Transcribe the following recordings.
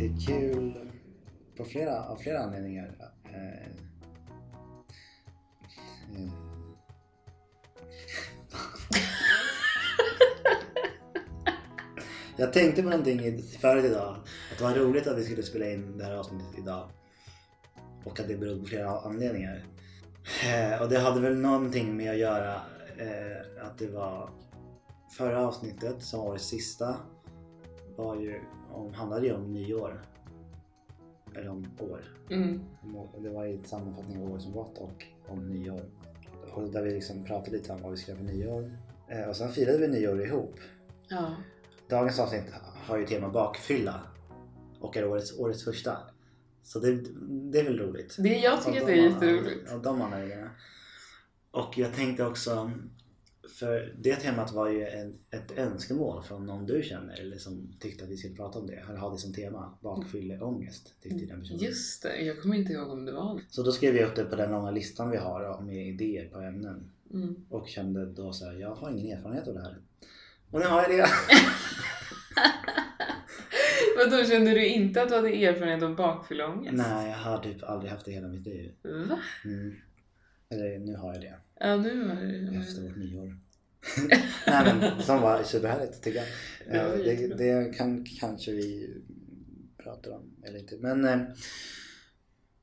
det är kul på flera, av flera anledningar. Eh, eh, Jag tänkte på någonting förut idag. Att det var roligt att vi skulle spela in det här avsnittet idag. Och att det berodde på flera anledningar. Eh, och det hade väl någonting med att göra eh, att det var förra avsnittet som var det sista var ju, om, handlade ju om nyår. Eller om år. Mm. Om år- Det var ju en sammanfattning av året som gått och om nyår. Och där vi liksom pratade lite om vad vi göra för nyår. Eh, och sen firade vi nyår ihop. Ja. Dagens avsnitt har ju tema bakfylla och är årets, årets första. Så det, det är väl roligt. Det, jag tycker att de det är jätteroligt. Av de anledningarna. Och jag tänkte också, för det temat var ju en, ett önskemål från någon du känner eller som tyckte att vi skulle prata om det. Eller ha det som tema, bakfylleångest. Tyckte den personen. Just det, jag kommer inte ihåg om det var Så då skrev jag upp det på den långa listan vi har med idéer på ämnen. mm. Och kände då så här, jag har ingen erfarenhet av det här. Och nu har jag det. Vadå, kände du inte att du hade erfarenhet av bakfylleångest? Nej, jag har typ aldrig haft det hela mitt liv. Va? Mm. Eller nu har jag det. Ja, nu var det... Efter vårt nyår. Nej men som var superhärligt tycker jag. Det Eh, Det, kan kanske vi prata om eller inte. Men eh,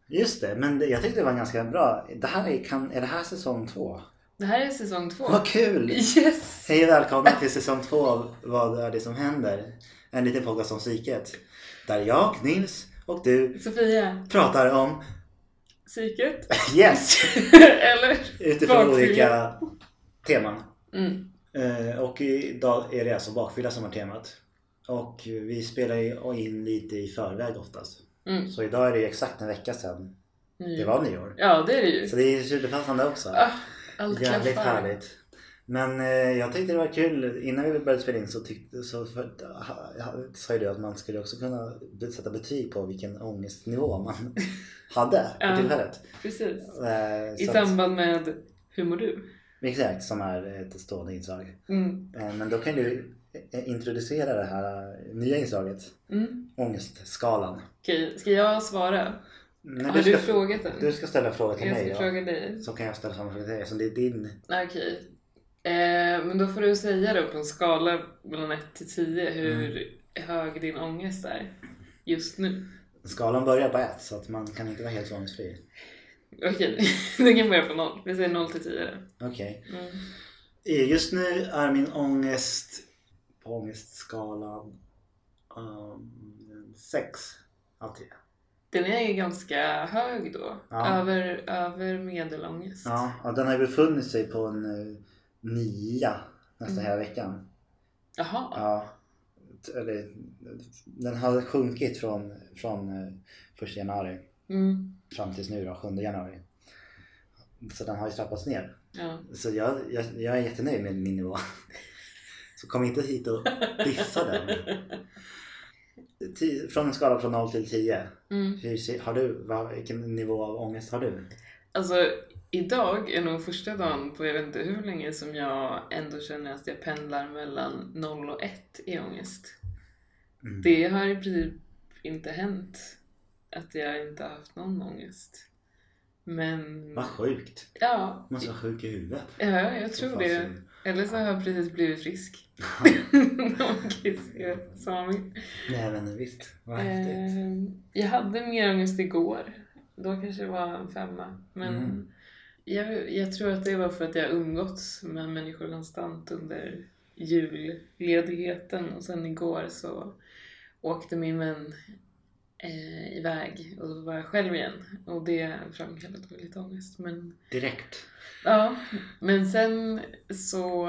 just det, men det, jag tyckte det var ganska bra. Det här är, kan, är det här säsong två? Det här är säsong två. Vad kul! Yes! Hej och välkomna till säsong två av Vad är det som händer? En liten podcast om psyket. Där jag, Nils och du Sofia, pratar om psyket? Yes! Eller? Utifrån Bakfylla. olika teman. Mm. Eh, och idag är det alltså bakfylla som är temat. Och vi spelar ju in lite i förväg oftast. Mm. Så idag är det ju exakt en vecka sedan det var nyår. Ja, det är det ju. Så det är superpassande också. Ah, allt Jävligt klaffar. härligt. Men eh, jag tyckte det var kul. Innan vi började spela in så, tyckte, så för, ha, ha, sa ju du att man skulle också kunna sätta betyg på vilken ångestnivå man hade Ja. för tillfället. Precis. Eh, I så samband med Hur mår du? exakt, som är ett stående inslag. Mm. Eh, Men då kan du eh, introducera det här nya inslaget. Mm. Ångestskalan. Okej, ska jag svara? Nej, Har du, frågat den? du ska ställa en fråga till jag mig ska då. fråga dig. Så kan jag ställa samma fråga till dig. Så det är din... Okej. Eh, men då får du säga då på en skala mellan 1 till 10 hur Mm. hög din ångest är just nu. Skalan börjar på ett så att man kan inte vara helt ångestfri. Okej, den kan börja på 0. Vi säger 0 till 10 då. Okej. Mm. Eh, Just nu är min ångest på ångestskalan 6 av 10. Den är ganska hög då. Ja. Över, över medelångest. Ja, och den har ju befunnit sig på en uh, nia nästan Mm. hela veckan. Jaha. Ja. Eller, den har sjunkit från, från uh, 1 januari Mm. fram tills nu då, 7 januari. Så den har ju trappats ner. Ja. Så jag, jag, jag är jättenöjd med min nivå. Så kom inte hit och dissa den. Från en skala från 0 till 10. Mm. Hur har du, vilken nivå av ångest har du? Alltså idag är nog första dagen på jag vet inte hur länge som jag ändå känner att jag pendlar mellan 0 och 1 i ångest. Mm. Det har i princip inte hänt att jag inte har haft någon ångest. Men Vad sjukt. ja, Måste vara sjuk i huvudet. ja jag tror Så det. Eller så har jag precis blivit frisk. Man som Nej men visst, vad häftigt. Eh, jag hade mer ångest igår. Då kanske det var en femma. Men Mm. jag, jag tror att det var för att jag umgåtts med människor konstant under julledigheten. Och sen igår så åkte min vän eh, iväg och då var jag själv igen. Och det framkallade väl lite ångest. Men, Direkt. ja. men sen så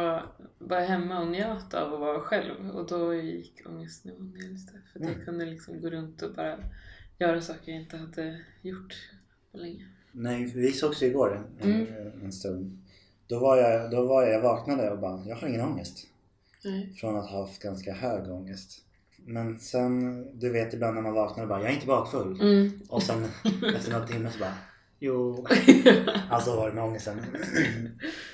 var jag hemma och njöt av att vara själv. Och då gick ångestnivån ner lite. För att jag Mm. kunde liksom gå runt och bara göra saker jag inte hade gjort på länge. Nej, vi sågs ju igår en, Mm. en stund. Då var, jag, då var jag, jag vaknade och bara, jag har ingen ångest. Nej. Från att ha haft ganska hög ångest. Men sen, du vet ibland när man vaknar och bara, jag är inte bakfull. Mm. Och sen efter några timmar så bara, jo. Alltså var det med ångesten.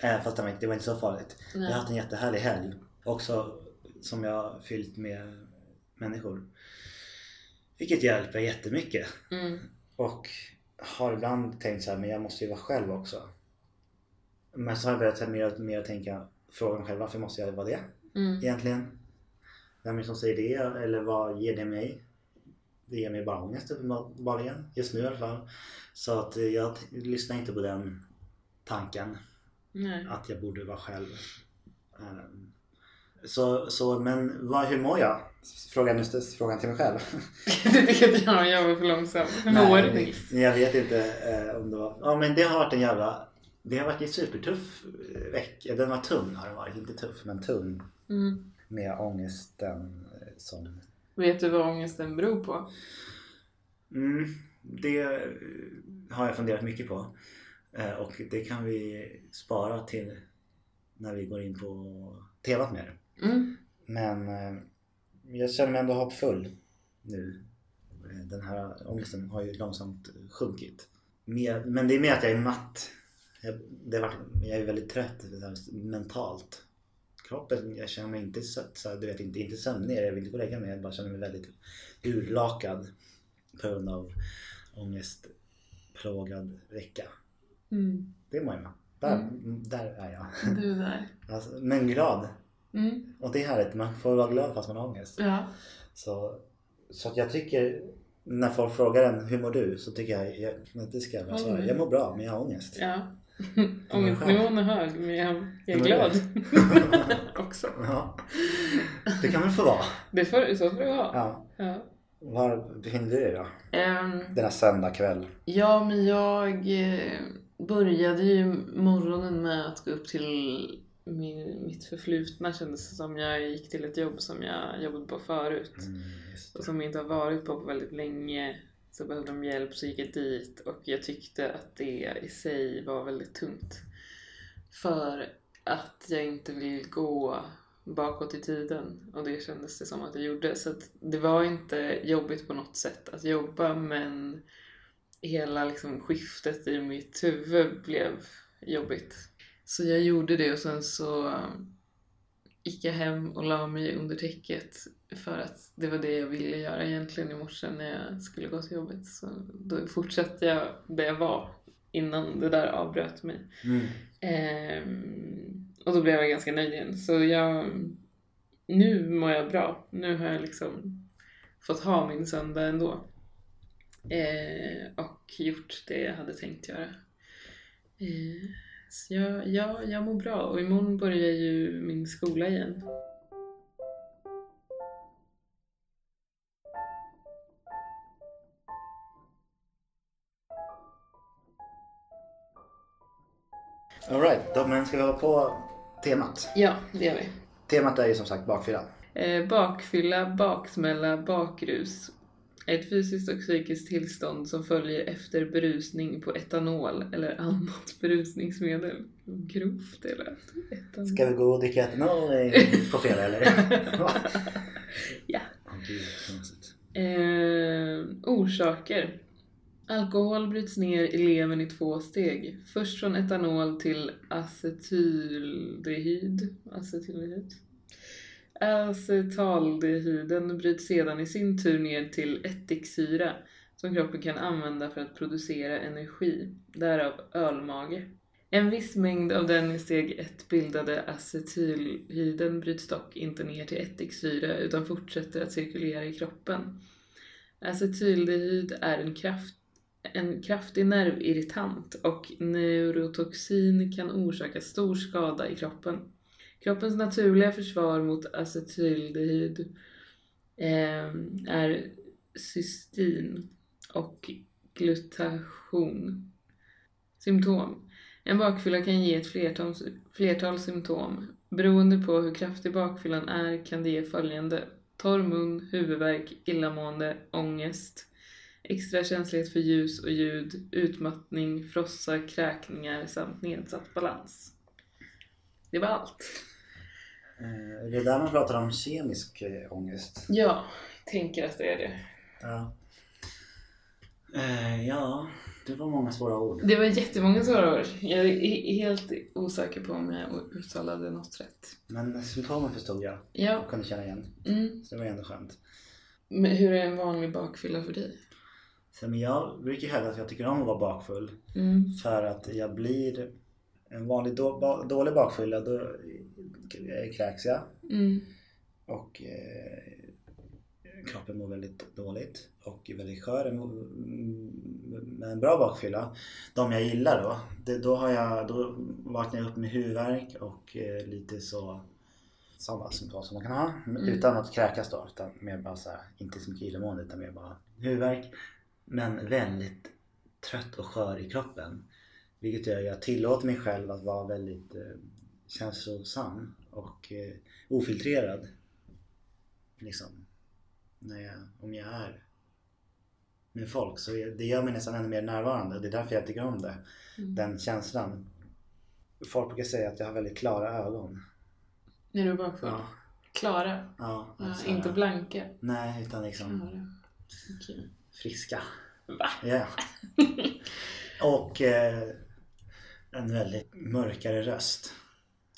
Eh, Fast det var, inte, så farligt. Jag har Nej. haft en jättehärlig helg. Också som jag har fyllt med människor. Vilket hjälper jättemycket. Mm. Och har ibland tänkt så här, men jag måste ju vara själv också. Men så har jag börjat mer och mer tänka, fråga mig själv varför måste jag vara det Mm. egentligen? Vem är det som säger det? Eller vad ger det mig? Det ger mig bara ångest uppenbarligen, just nu i alla fall. Så att jag lyssnar inte på den tanken Nej. att jag borde vara själv. Ehm, Så, så men vad, hur mår jag? Frågan, just det, frågan till mig själv. Du tycker att jag jobbar för långsamt. Hur mår Nils? Jag vet inte eh, om det var... Ja men det har varit en jävla... Det har varit en supertuff eh, vecka. Den var tung har den varit. Inte tuff men tung. Mm. Med ångesten eh, som... Vet du vad ångesten beror på? Mm, det eh, har jag funderat mycket på. Eh, Och det kan vi spara till när vi går in på temat mer. Mm. Men jag känner mig ändå hoppfull nu. Den här ångesten har ju långsamt sjunkit. Men det är mer att jag är matt. Jag, det har varit, jag är väldigt trött mentalt. Kroppen, jag känner mig inte så, du vet, inte, inte sömnig. Jag vill inte gå och lägga mig. Jag bara känner mig väldigt urlakad på grund av ångestplågad vecka. Mm. Det mår jag. Där, där är jag. Du är där. Alltså, men glad. Mm. Och det är härligt. Man får vara glad fast man har ångest. Ja. Så, så jag tycker när folk frågar en hur mår du? Så tycker jag, jag det ska jag svara. Mm. Jag mår bra men jag har ångest. ja. Ångestnivån är hög men jag, jag är Men glad. det- Också. Ja. Det kan väl få vara. Det får, så får det vara. Ja. Ja. Var befinner du dig då? Ehm, Denna söndag kväll. Ja, men jag eh, började ju morgonen med att gå upp till min, mitt förflutna kändes det som. Jag gick till ett jobb som jag jobbade på förut Mm, och som jag inte har varit på på väldigt länge. Så behövde de hjälp så gick jag dit och jag tyckte att det i sig var väldigt tungt. För att jag inte vill gå bakåt i tiden och det kändes det som att jag gjorde. Så att det var inte jobbigt på något sätt att jobba men hela liksom skiftet i mitt huvud blev jobbigt. Så jag gjorde det och sen så gick jag hem och la mig under täcket för att det var det jag ville göra egentligen i morse när jag skulle gå till jobbet. Så då fortsatte jag där jag var innan det där avbröt mig. Mm. Ehm, och då blev jag ganska nöjd igen. Så jag, nu mår jag bra. Nu har jag liksom fått ha min söndag ändå. Eh, och gjort det jag hade tänkt göra. Eh, så jag, ja, jag mår bra och imorgon börjar ju min skola igen. Alright, då men ska vi hålla på temat? Ja, det gör vi. Temat är ju som sagt bakfylla. Eh, bakfylla, baksmälla, bakrus. Ett fysiskt och psykiskt tillstånd som följer efter berusning på etanol eller annat berusningsmedel. Grovt det lät. Etanol. Ska vi gå och dricka etanol på fredag eller? Ja. Eh, orsaker. Alkohol bryts ner i levern i två steg. Först från etanol till acetaldehyd. Acetaldehyd. Alltså, Acetaldehyden bryts sedan i sin tur ner till ättiksyra som kroppen kan använda för att producera energi, därav ölmage. En viss mängd av den i steg 1 bildade acetylhyden bryts dock inte ner till ättiksyra utan fortsätter att cirkulera i kroppen. Acetyldehyd är en, kraft, en kraftig nervirritant och neurotoxin kan orsaka stor skada i kroppen. Kroppens naturliga försvar mot acetyldehyd eh, är cystin och glutation. Symptom. En bakfylla kan ge ett flertal, flertal symptom. Beroende på hur kraftig bakfyllan är kan det ge följande. Torr mun, huvudvärk, illamående, ångest, extra känslighet för ljus och ljud, utmattning, frossa, kräkningar samt nedsatt balans. Det var allt. Eh, Det är där man pratar om kemisk eh, ångest. Ja, tänker att det är det. Ja. Eh, ja, det var många svåra ord. Det var jättemånga svåra ord. Jag är he- helt osäker på om jag uttalade något rätt. Men symptomen förstod jag Ja, och kunde känna igen. mm. Så det var ändå skönt. Men hur är en vanlig bakfylla för dig? Så, men jag brukar hävda att jag tycker om att vara bakfull. Mm. För att jag blir en vanlig då, dålig bakfylla då kräks jag. Mm. Och eh, kroppen mår väldigt dåligt och är väldigt skör. Mm, Med en bra bakfylla, de jag gillar då, det, då, har jag, då vaknar jag upp med huvudvärk och eh, lite så sådana symptom som man kan ha. Mm. Utan att kräkas då, utan mer bara så här, inte så mycket illamående utan mer bara huvudvärk. Men väldigt trött och skör i kroppen. Vilket gör att jag tillåter mig själv att vara väldigt eh, känslosam och eh, ofiltrerad. Liksom. När jag, om jag är med folk. Så det gör mig nästan ännu mer närvarande. Det är därför jag tycker om det. Mm. Den känslan. Folk brukar säga att jag har väldigt klara ögon. När du är bakfull? Ja. Klara? ja, Ja, så inte blanka? Nej, utan liksom. Okej. friska. Va? Ja. Och eh, en väldigt mörkare röst.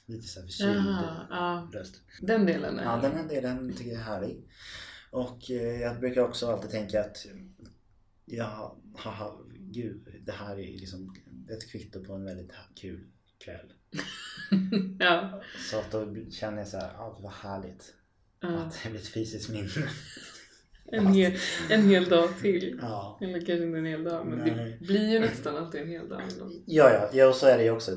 Lite så här förkyld ja. röst. Den delen är... Ja, den här delen tycker jag är härlig. Och eh, jag brukar också alltid tänka att ja, haha, gud, det här är liksom ett kvitto på en väldigt kul kväll. ja. Så att då känner jag så här, ja, vad härligt ja. att det blir ett fysiskt minne. En, hel, en hel dag till. Ja. Eller kanske inte en hel dag, men Nej. det blir ju nästan alltid en hel dag. ändå. Ja, ja, ja, och så är det ju också.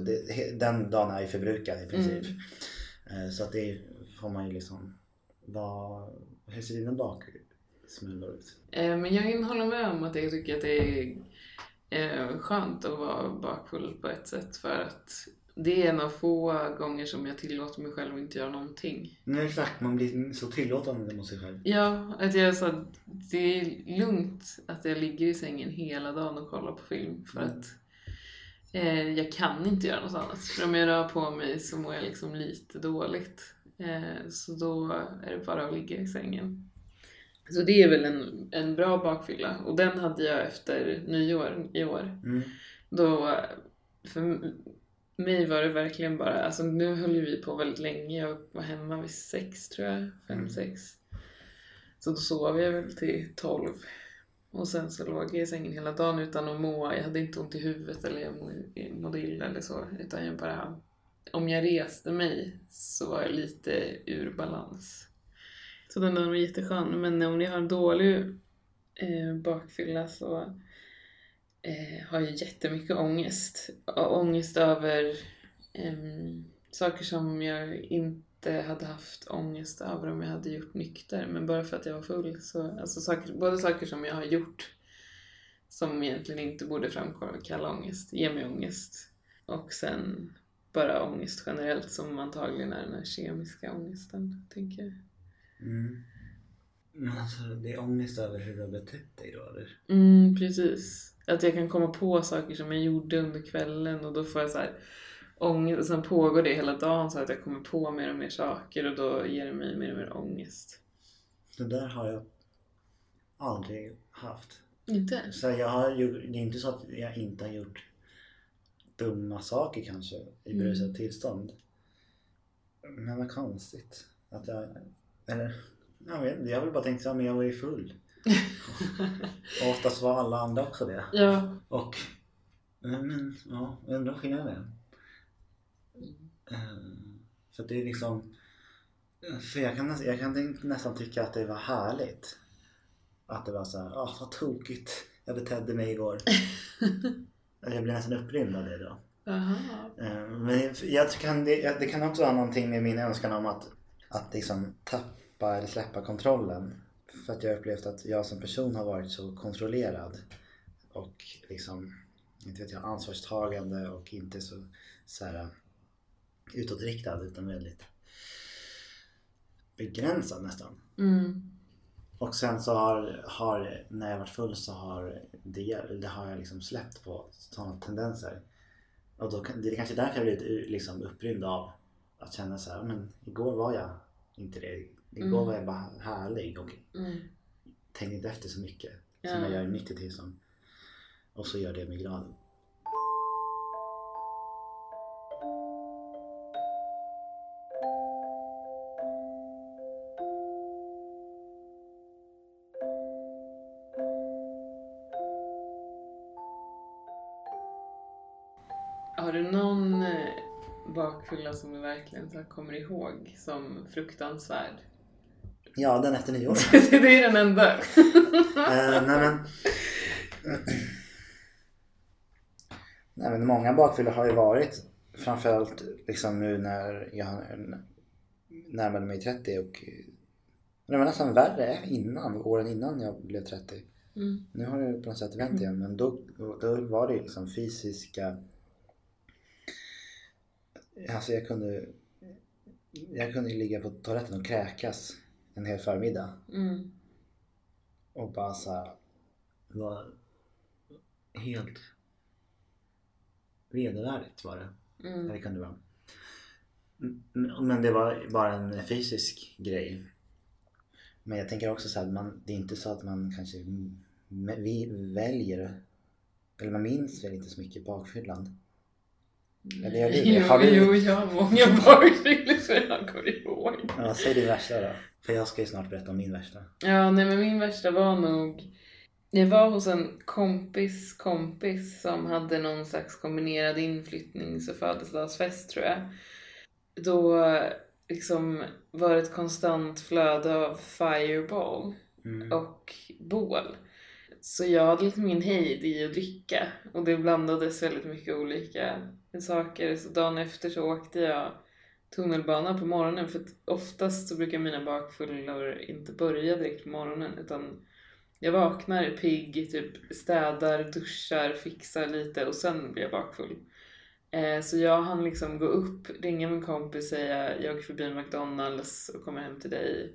Den dagen är ju förbrukad i princip. Mm. Eh, Så att det får man ju liksom vara... Hur ser dina baksmulor ut? Eh, Men jag kan hålla med om att jag tycker att det är eh, skönt att vara bakfull på ett sätt för att det är en av få gånger som jag tillåter mig själv att inte göra någonting. Nej exakt, man blir så tillåtande mot sig själv. Ja, att jag sa att det är lugnt att jag ligger i sängen hela dagen och kollar på film för Mm. att eh, jag kan inte göra något annat. För om jag rör på mig så mår jag liksom lite dåligt. Eh, så då är det bara att ligga i sängen. Så det är väl en, en bra bakfylla och den hade jag efter nyår i år. Mm. Då, för mig var det verkligen bara, alltså nu höll ju vi på väldigt länge. Jag var hemma vid sex tror jag, fem, Mm. sex. Så då sov jag väl till tolv. Och sen så låg jag i sängen hela dagen utan att må. Jag hade inte ont i huvudet eller jag må- mådde illa eller så. Utan jag bara, om jag reste mig så var jag lite ur balans. Så den dagen var jätteskön. Men om jag har en dålig eh, bakfylla så eh, har jag jättemycket ångest. Ångest över em, saker som jag inte hade haft ångest över om jag hade gjort nykter. Men bara för att jag var full. Så, alltså saker, både saker som jag har gjort som egentligen inte borde framkalla ångest, ger mig ångest. Och sen bara ångest generellt som antagligen är den här kemiska ångesten, tänker jag. Mm. Men alltså, det är ångest över hur du har betett dig då eller? Mm, precis. Att jag kan komma på saker som jag gjorde under kvällen och då får jag så här ångest och sen pågår det hela dagen så att jag kommer på mer och mer saker och då ger det mig mer och mer ångest. Det där har jag aldrig haft. Inte? Så jag har gjort, det är inte så att jag inte har gjort dumma saker kanske i Mm. berusat tillstånd. Men vad konstigt. Att jag, eller, jag vet inte, jag har väl bara tänkt men jag var ju full. Och oftast var alla andra också det. Ja. Och, men, ja, undrar skillnaden. Eh, För det är liksom, för jag kan, jag kan nästan tycka att det var härligt. Att det var så här, ah vad tokigt jag betedde mig igår. jag blev nästan upprymd av det då. Aha. Eh, Men jag kan, det, det kan också ha någonting med min önskan om att, att liksom tappa eller släppa kontrollen. För att jag har upplevt att jag som person har varit så kontrollerad. Och liksom, inte vet jag, ansvarstagande och inte så, så här, utåtriktad utan väldigt begränsad nästan. Mm. Och sen så har, har när jag varit full så har det, det har jag liksom släppt på sådana tendenser. Och då, det är kanske därför jag blivit liksom upprymd av att känna så här, men igår var jag inte det. Min var jag bara härlig och mm. tänk inte efter så mycket. Ja. Som jag gör i mitt tillstånd. Och så gör det mig glad. Har du någon eh, bakfylla som du verkligen kommer ihåg som fruktansvärd? Ja, den efter nyår. det är den enda. Eh, nej men... Nej men många bakfyllor har ju varit framförallt liksom nu när jag närmade mig 30 och det var nästan värre innan, åren innan jag blev 30. Mm. Nu har det på något sätt vänt igen men då, då var det liksom fysiska Alltså jag kunde Jag kunde ligga på toaletten och kräkas en hel förmiddag. Mm. Och bara såhär var helt vedervärdigt var det. Mm. Det kan det vara. Men det var bara en fysisk grej. Men jag tänker också så här, man, det är inte så att man kanske vi väljer eller man minns väl inte så mycket bakfyllan. Eller gör du det? Jo, Har du- jo, jag har många bakfyllor som jag kommer ihåg. Ja, säg din värsta då. För jag ska ju snart berätta om min värsta. Ja, nej men min värsta var nog... Jag var hos en kompis kompis som hade någon slags kombinerad inflyttnings och födelsedagsfest tror jag. Då liksom var det ett konstant flöde av fireball Mm. och bål. Så jag hade liksom ingen hejd i att dricka och det blandades väldigt mycket olika saker. Så dagen efter så åkte jag tunnelbana på morgonen för oftast så brukar mina bakfullor inte börja direkt på morgonen utan jag vaknar pigg, typ städar, duschar, fixar lite och sen blir jag bakfull. Eh, så jag hann liksom gå upp, ringa min kompis och säga jag åker förbi McDonalds och kommer hem till dig.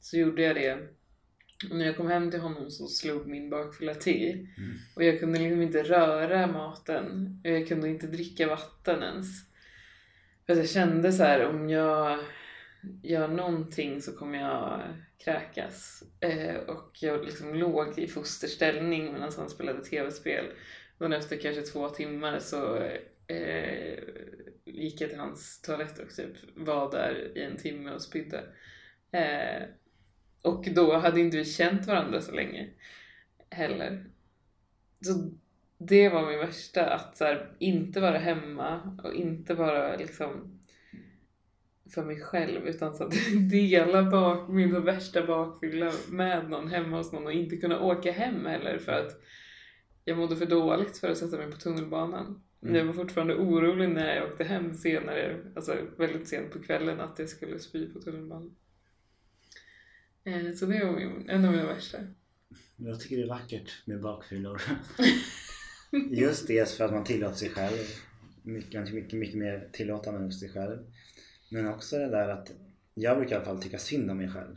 Så gjorde jag det. Och när jag kom hem till honom så slog min bakfylla till. Mm. Och jag kunde liksom inte röra maten. Och jag kunde inte dricka vatten ens. För att jag kände så här om jag gör någonting så kommer jag kräkas. Eh, och jag liksom låg i fosterställning medan han spelade tv-spel. Men efter kanske två timmar så eh, gick jag till hans toalett och typ var där i en timme och spydde. Eh, och då hade inte vi känt varandra så länge heller. Så det var min värsta, att så här, inte vara hemma och inte vara liksom för mig själv utan så att dela bak, min värsta bakfylla med någon hemma hos någon och inte kunna åka hem heller för att jag mådde för dåligt för att sätta mig på tunnelbanan. Mm. Jag var fortfarande orolig när jag åkte hem senare, alltså väldigt sent på kvällen, att jag skulle spy på tunnelbanan. Eh, Så det var en av mina värsta. Jag tycker det är vackert med bakfyllor. Just dels för att man tillåter sig själv. Mycket, mycket, mycket mer tillåtande hos sig själv. Men också det där att jag brukar i alla fall tycka synd om mig själv.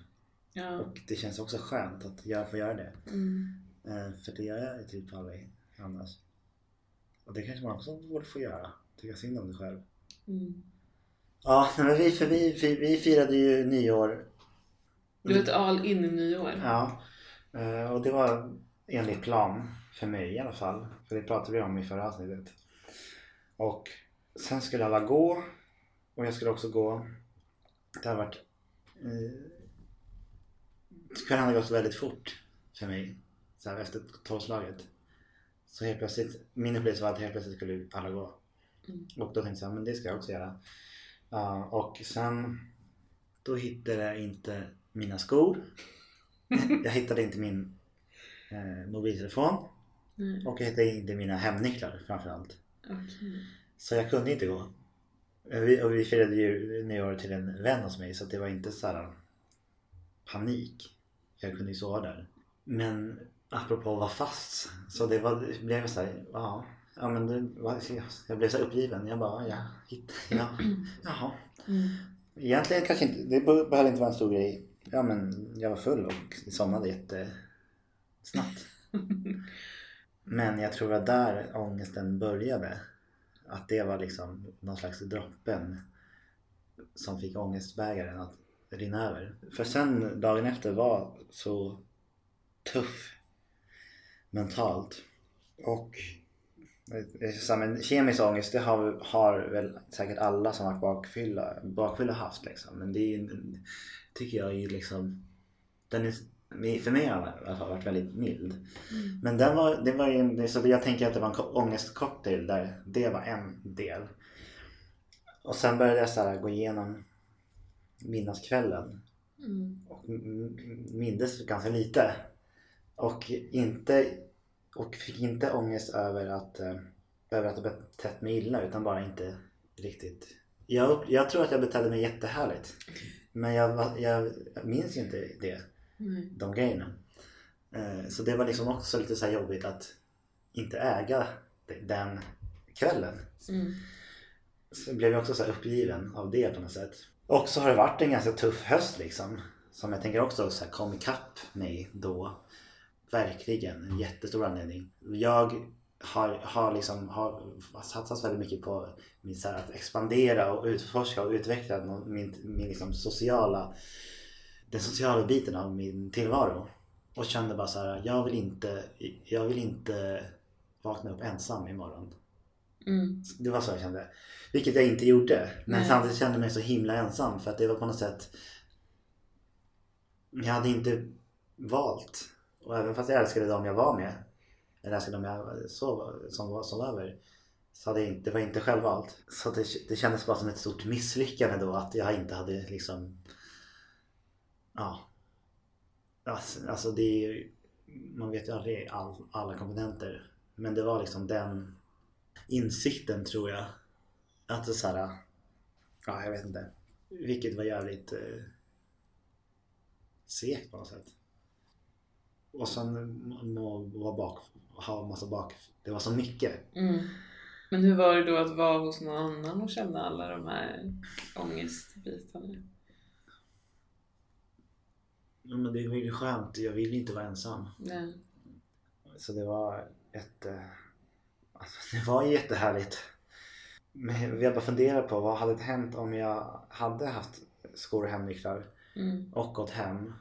Ja. Och det känns också skönt att jag får göra det. Mm. Eh, För det gör jag typ aldrig annars. Och det kanske man också borde få göra. Tycka synd om dig själv. Mm. Ja, men vi, för vi, vi, vi firade ju nyår. Du vet all in nyår. Ja. eh, Och det var enligt plan. För mig i alla fall. För det pratade vi om i förra avsnittet. Och sen skulle alla gå. Och jag skulle också gå. Det hade varit... Eh, kvällen hade gått väldigt fort för mig. Så här efter tolvslaget. Så helt plötsligt, min upplevelse var att helt plötsligt skulle alla gå. Mm. Och då tänkte jag, men det ska jag också göra. Ja, och sen, då hittade jag inte mina skor. jag hittade inte min eh, mobiltelefon. Nej, Och jag hittade inte mina hemnycklar framförallt. okej. Så jag kunde inte gå. Vi, och vi firade ju nyår till en vän hos mig så det var inte så här panik. Jag kunde ju sova där. Men apropå att vara fast. Så det, var, det blev så här, ja. Ja men det var, jag blev så uppgiven. Jag bara, ja, hitt, ja, jaha. Mm. Egentligen kanske inte, det be- behöver inte vara en stor grej. Ja men jag var full och somnade jättesnabbt. Men jag tror att där ångesten började. Att det var liksom någon slags droppen som fick ångestbägaren att rinna över. För sen dagen efter var så tuff mentalt. Och eh, men kemisk ångest det har, har väl säkert alla som varit bakfylla, bakfylla haft liksom. Men det är, tycker jag är liksom den är, för mig har den varit väldigt mild. Mm. Men den var, det var ju, så jag tänker att det var en ångestcocktail där det var en del. Och sen började jag så här gå igenom minneskvällen Mm. och mindes ganska lite. Och inte och fick inte ångest över att, eh, över att ha betett mig illa utan bara inte riktigt. Jag, jag tror att jag betedde mig jättehärligt. Men jag, jag minns ju inte det, Nej. de grejerna. Eh, Så det var liksom också lite så jobbigt att inte äga de- den kvällen. Mm. Så blev jag också så uppgiven av det på något sätt. Och så har det varit en ganska tuff höst liksom. Som jag tänker också så här kom ikapp mig då. Verkligen en jättestor anledning. Jag har, har liksom har satsat väldigt mycket på min, så här, att expandera och utforska och utveckla min, min liksom sociala den sociala biten av min tillvaro. Och kände bara så här, jag vill inte, jag vill inte vakna upp ensam imorgon. Mm. Det var så jag kände. Vilket jag inte gjorde. Men Nej. samtidigt kände jag mig så himla ensam för att det var på något sätt Jag hade inte valt. Och även fast jag älskade dem jag var med. Eller älskade dem jag sov, som var sov över. Så hade jag inte, det var inte självvalt. Så det, det kändes bara som ett stort misslyckande då att jag inte hade liksom Ja Alltså, alltså det är ju Man vet ju aldrig all, alla komponenter. Men det var liksom den insikten tror jag. Att det så här, ja jag vet inte. Vilket var jävligt eh, segt på något sätt. Och sen må bak, ha massa bak, det var så mycket. Mm. Men hur var det då att vara hos någon annan och känna alla de här ångestbitarna? Men det var ju skönt, jag ville inte vara ensam. Nej. Så det var ett... eh, Alltså, det var jättehärligt. Men jag bara funderar på vad hade hänt om jag hade haft skor och hemnycklar Mm. och gått hem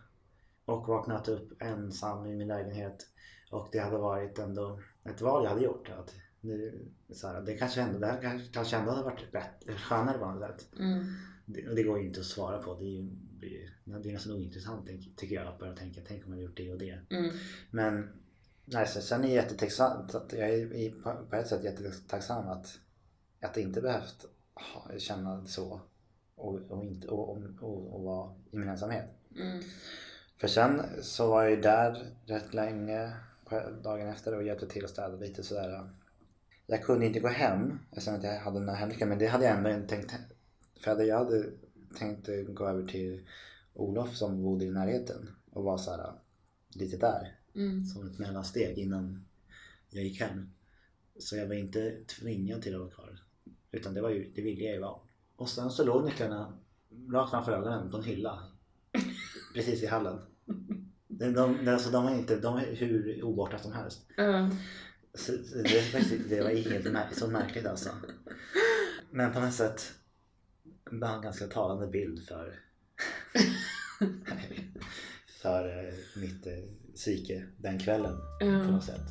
och vaknat upp ensam i min lägenhet och det hade varit ändå ett val jag hade gjort. Att nu, så här, det kanske ändå, det här kanske, kanske ändå hade varit rätt, skönare på något sätt. Mm. Det, det går ju inte att svara på. Det är ju det är, det är nästan ointressant tycker jag att börja tänka. Tänk om jag hade gjort det och det. Mm. Men nej, så sen är jag jättetacksam. Jag är på ett sätt jättetacksam att, att jag inte behövt känna så och, och, inte, och, och, och, och vara i min ensamhet. Mm. För sen så var jag ju där rätt länge dagen efter och hjälpte till att städa lite sådär. Jag kunde inte gå hem eftersom jag hade några hemnycklar men det hade jag ändå inte tänkt. För hade jag hade tänkt gå över till Olof som bodde i närheten och var såhär lite där Mm. som ett mellansteg innan jag gick hem. Så jag var inte tvingad till att vara kvar. Utan det, var ju, det ville jag ju vara. Och sen så låg nycklarna rakt framför ögonen på en hylla. Precis i hallen. De, de, alltså de, är inte, de är hur oborta som helst. Ja. Så, så det, det var helt mär, så märkligt alltså. Men på något sätt en ganska talande bild för för eh, mitt eh, psyke den kvällen på Ja. något sätt.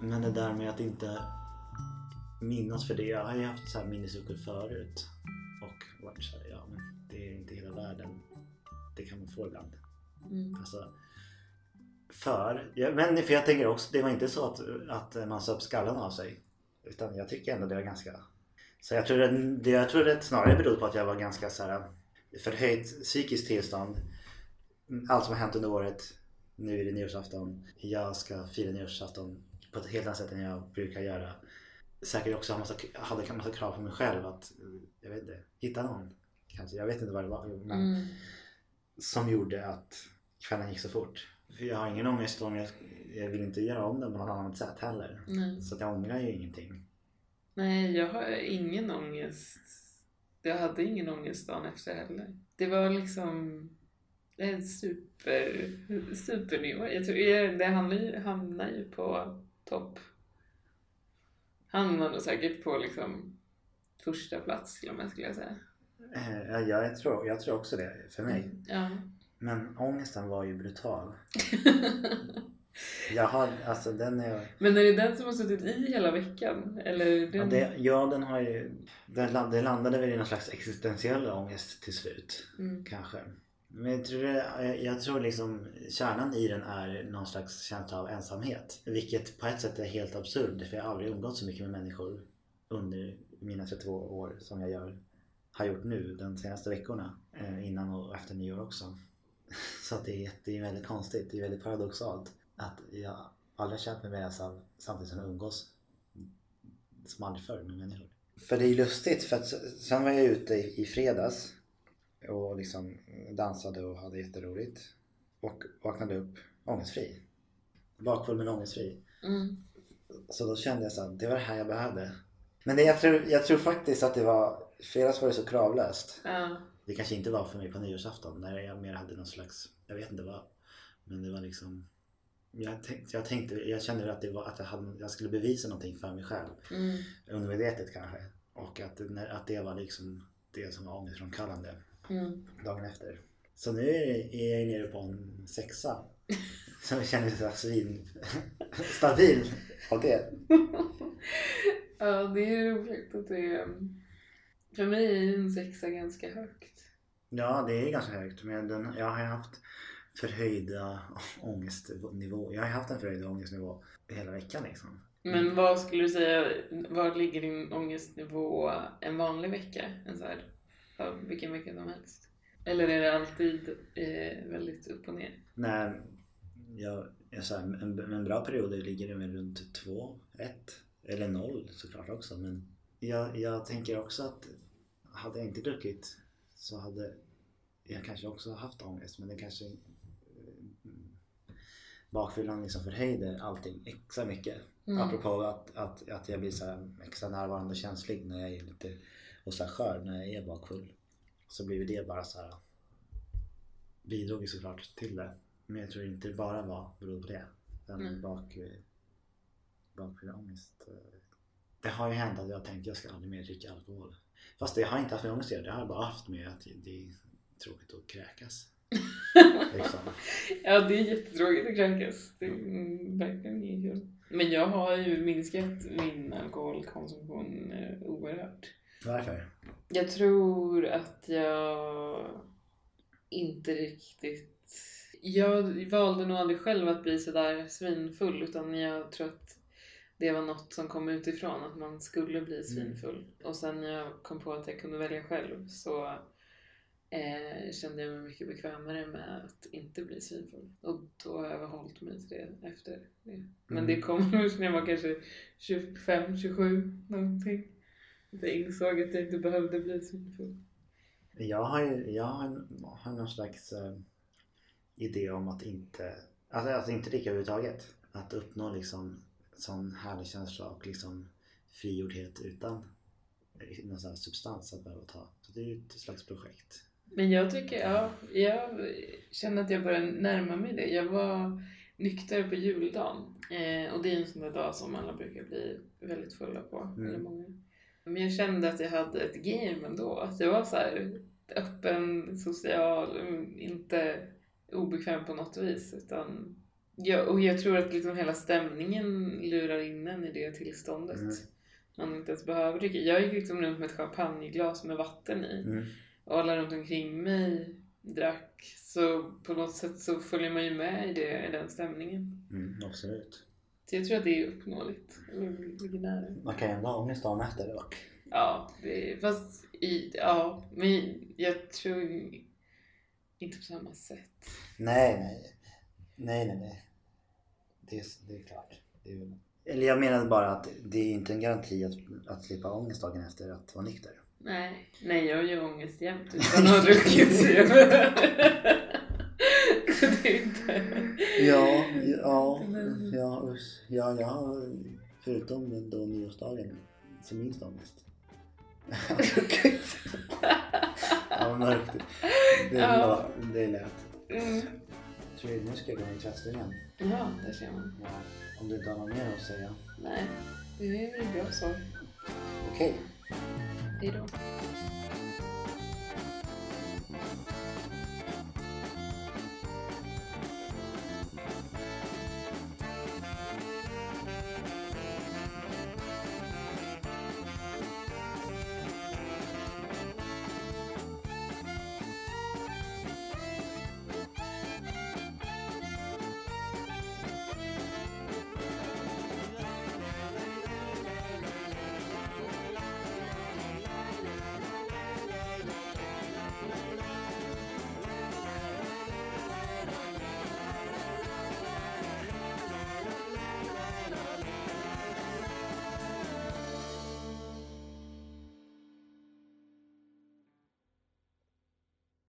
Men det där med att inte minnas för det. Jag har ju haft så här minnesluckor förut. Och varit så här, ja men det är inte hela världen. Det kan man få ibland. Mm. Alltså, för, ja, men för jag tänker också, det var inte så att, att man söp skallen av sig. Utan jag tycker ändå det var ganska... Så jag tror det, det, jag tror det snarare berodde på att jag var ganska så här förhöjt psykiskt tillstånd. Allt som har hänt under året. Nu är det nyårsafton. Jag ska fira nyårsafton på ett helt annat sätt än jag brukar göra. Säkert också ha massa, hade en massa krav på mig själv att, jag vet inte, hitta någon. Kanske, jag vet inte vad det var. Men, Mm. Som gjorde att kvällen gick så fort. För jag har ingen ångest om jag, jag vill inte göra om det på något annat sätt heller. Nej. Så att jag ångrar ju ingenting. Nej, jag har ingen ångest. Jag hade ingen ångest dagen efter heller. Det var liksom en super, supernivå. Jag tror, det hamnar ju, hamnar ju på topp. Hamnar nog säkert på liksom första plats till och med skulle jag säga. Eh, ja, jag, tror, jag tror också det för mig. Ja. Men ångesten var ju brutal. Jag har, alltså den är... Men är det den som har suttit i hela veckan? Eller det Ja, den... det, ja den har ju... Den, land- det landade väl i någon slags existentiell ångest till slut. Mm. Kanske. Men jag tror, det, jag tror liksom kärnan i den är någon slags känsla av ensamhet. Vilket på ett sätt är helt absurd för jag har aldrig umgått så mycket med människor under mina 32 år som jag gör, har gjort nu de senaste veckorna. Eh, innan och efter nyår också. Så att det är, jätte- det är väldigt konstigt, det är väldigt paradoxalt att jag aldrig har känt mig mer ensam samtidigt som jag umgås som aldrig förr med människor. För det är lustigt för att sen var jag ute i, i fredags och liksom dansade och hade jätteroligt. Och vaknade upp ångestfri. Bakfull men ångestfri. Mm. Så då kände jag så att det var det här jag behövde. Men det, jag, tror, jag tror faktiskt att det var, fredags var det så kravlöst. Ja. Det kanske inte var för mig på nyårsafton när jag mer hade någon slags, jag vet inte vad. Men det var liksom, jag tänkte, jag, tänkte, jag kände att, det var, att jag, hade, jag skulle bevisa någonting för mig själv. Mm. Undermedvetet kanske. Och att, att det var liksom det som var ångestframkallande Mm. dagen efter. Så nu är jag nere på en sexa. Så jag känner mig svin stabil av det. ja, det är roligt att det är... För mig är en sexa ganska högt. Ja, det är ganska högt. Men den, jag har haft förhöjda ångestnivå. Jag har haft en förhöjd ångestnivå hela veckan liksom. Men vad skulle du säga, var ligger din ångestnivå en vanlig vecka? En så här, vilken vecka som helst? Eller är det alltid eh, väldigt upp och ner? När jag, jag så här, en, en bra period ligger det väl runt 2, 1 eller 0 såklart också. Men jag, jag tänker också att hade jag inte druckit så hade jag kanske också haft ångest. Men det kanske eh, bakfyllan liksom förhöjde allting extra mycket. Mm. Apropå att, att, att jag blir så extra närvarande och känslig när jag är lite och så här skör när jag är bakfull. Så blir det bara så här bidrog ju såklart till det. Men jag tror inte det bara var berodde på det. Den Mm. bak, bakfylleångest. eh, Det har ju hänt att jag tänkt att jag ska aldrig mer dricka alkohol. Fast det har inte haft med ångest att göra. Det har bara haft med att det är tråkigt att kräkas. liksom. Ja, det är jättetråkigt att kräkas. Det är verkligen inget kul. Men jag har ju minskat min alkoholkonsumtion eh, oerhört. Varför? Jag tror att jag inte riktigt... Jag valde nog aldrig själv att bli sådär svinfull utan jag tror att det var något som kom utifrån, att man skulle bli svinfull. Och sen när jag kom på att jag kunde välja själv så eh, kände jag mig mycket bekvämare med att inte bli svinfull. Och då har jag hållit mig till det efter det. Men Mm. det kom när jag var kanske 25, 27 någonting. Jag insåg att jag inte behövde bli svinfull. Jag har jag har, har någon slags eh, idé om att inte, alltså, att inte dricka överhuvudtaget. Att uppnå liksom sån härlig känsla och liksom frigjordhet utan någon sån här substans att behöva ta. Så det är ju ett slags projekt. Men jag tycker, ja, jag känner att jag börjar närma mig det. Jag var nykter på juldagen. Eh, och det är en sån där dag som alla brukar bli väldigt fulla på. Mm. Eller många. Men jag kände att jag hade ett game ändå. Att jag var så här öppen, social, inte obekväm på något vis. Utan jag, och jag tror att liksom hela stämningen lurar in en i det tillståndet. Mm. Man inte ens behöver dricka. Jag gick liksom runt med ett champagneglas med vatten i Mm. och alla runt omkring mig drack. Så på något sätt så följer man ju med i, det, i den stämningen. Mm, absolut. Så jag tror att det är uppnåeligt. Man kan ju ändå ha ångest dagen efter dock. Ja, det, fast i, ja, men jag tror inte på samma sätt. Nej, nej. Nej, nej, nej. Det, är- det är klart. Det är väl... Eller jag menade bara att det är inte en garanti att, att slippa ångest dagen efter att vara nykter. Nej, nej jag har ju ångest jämt utan att ha druckit. så jag- Så det är inte... Ja, ja, ja, ja, har förutom då nyårsdagen som minst ångest. ja, mörkt. Det, Ja. ja. det lät. Mm. Tror jag, nu ska jag gå in i tvättstugan. Ja, där ser man. Ja, om du inte har något mer att säga. Nej, det är väl bra så. Okej. Hej då.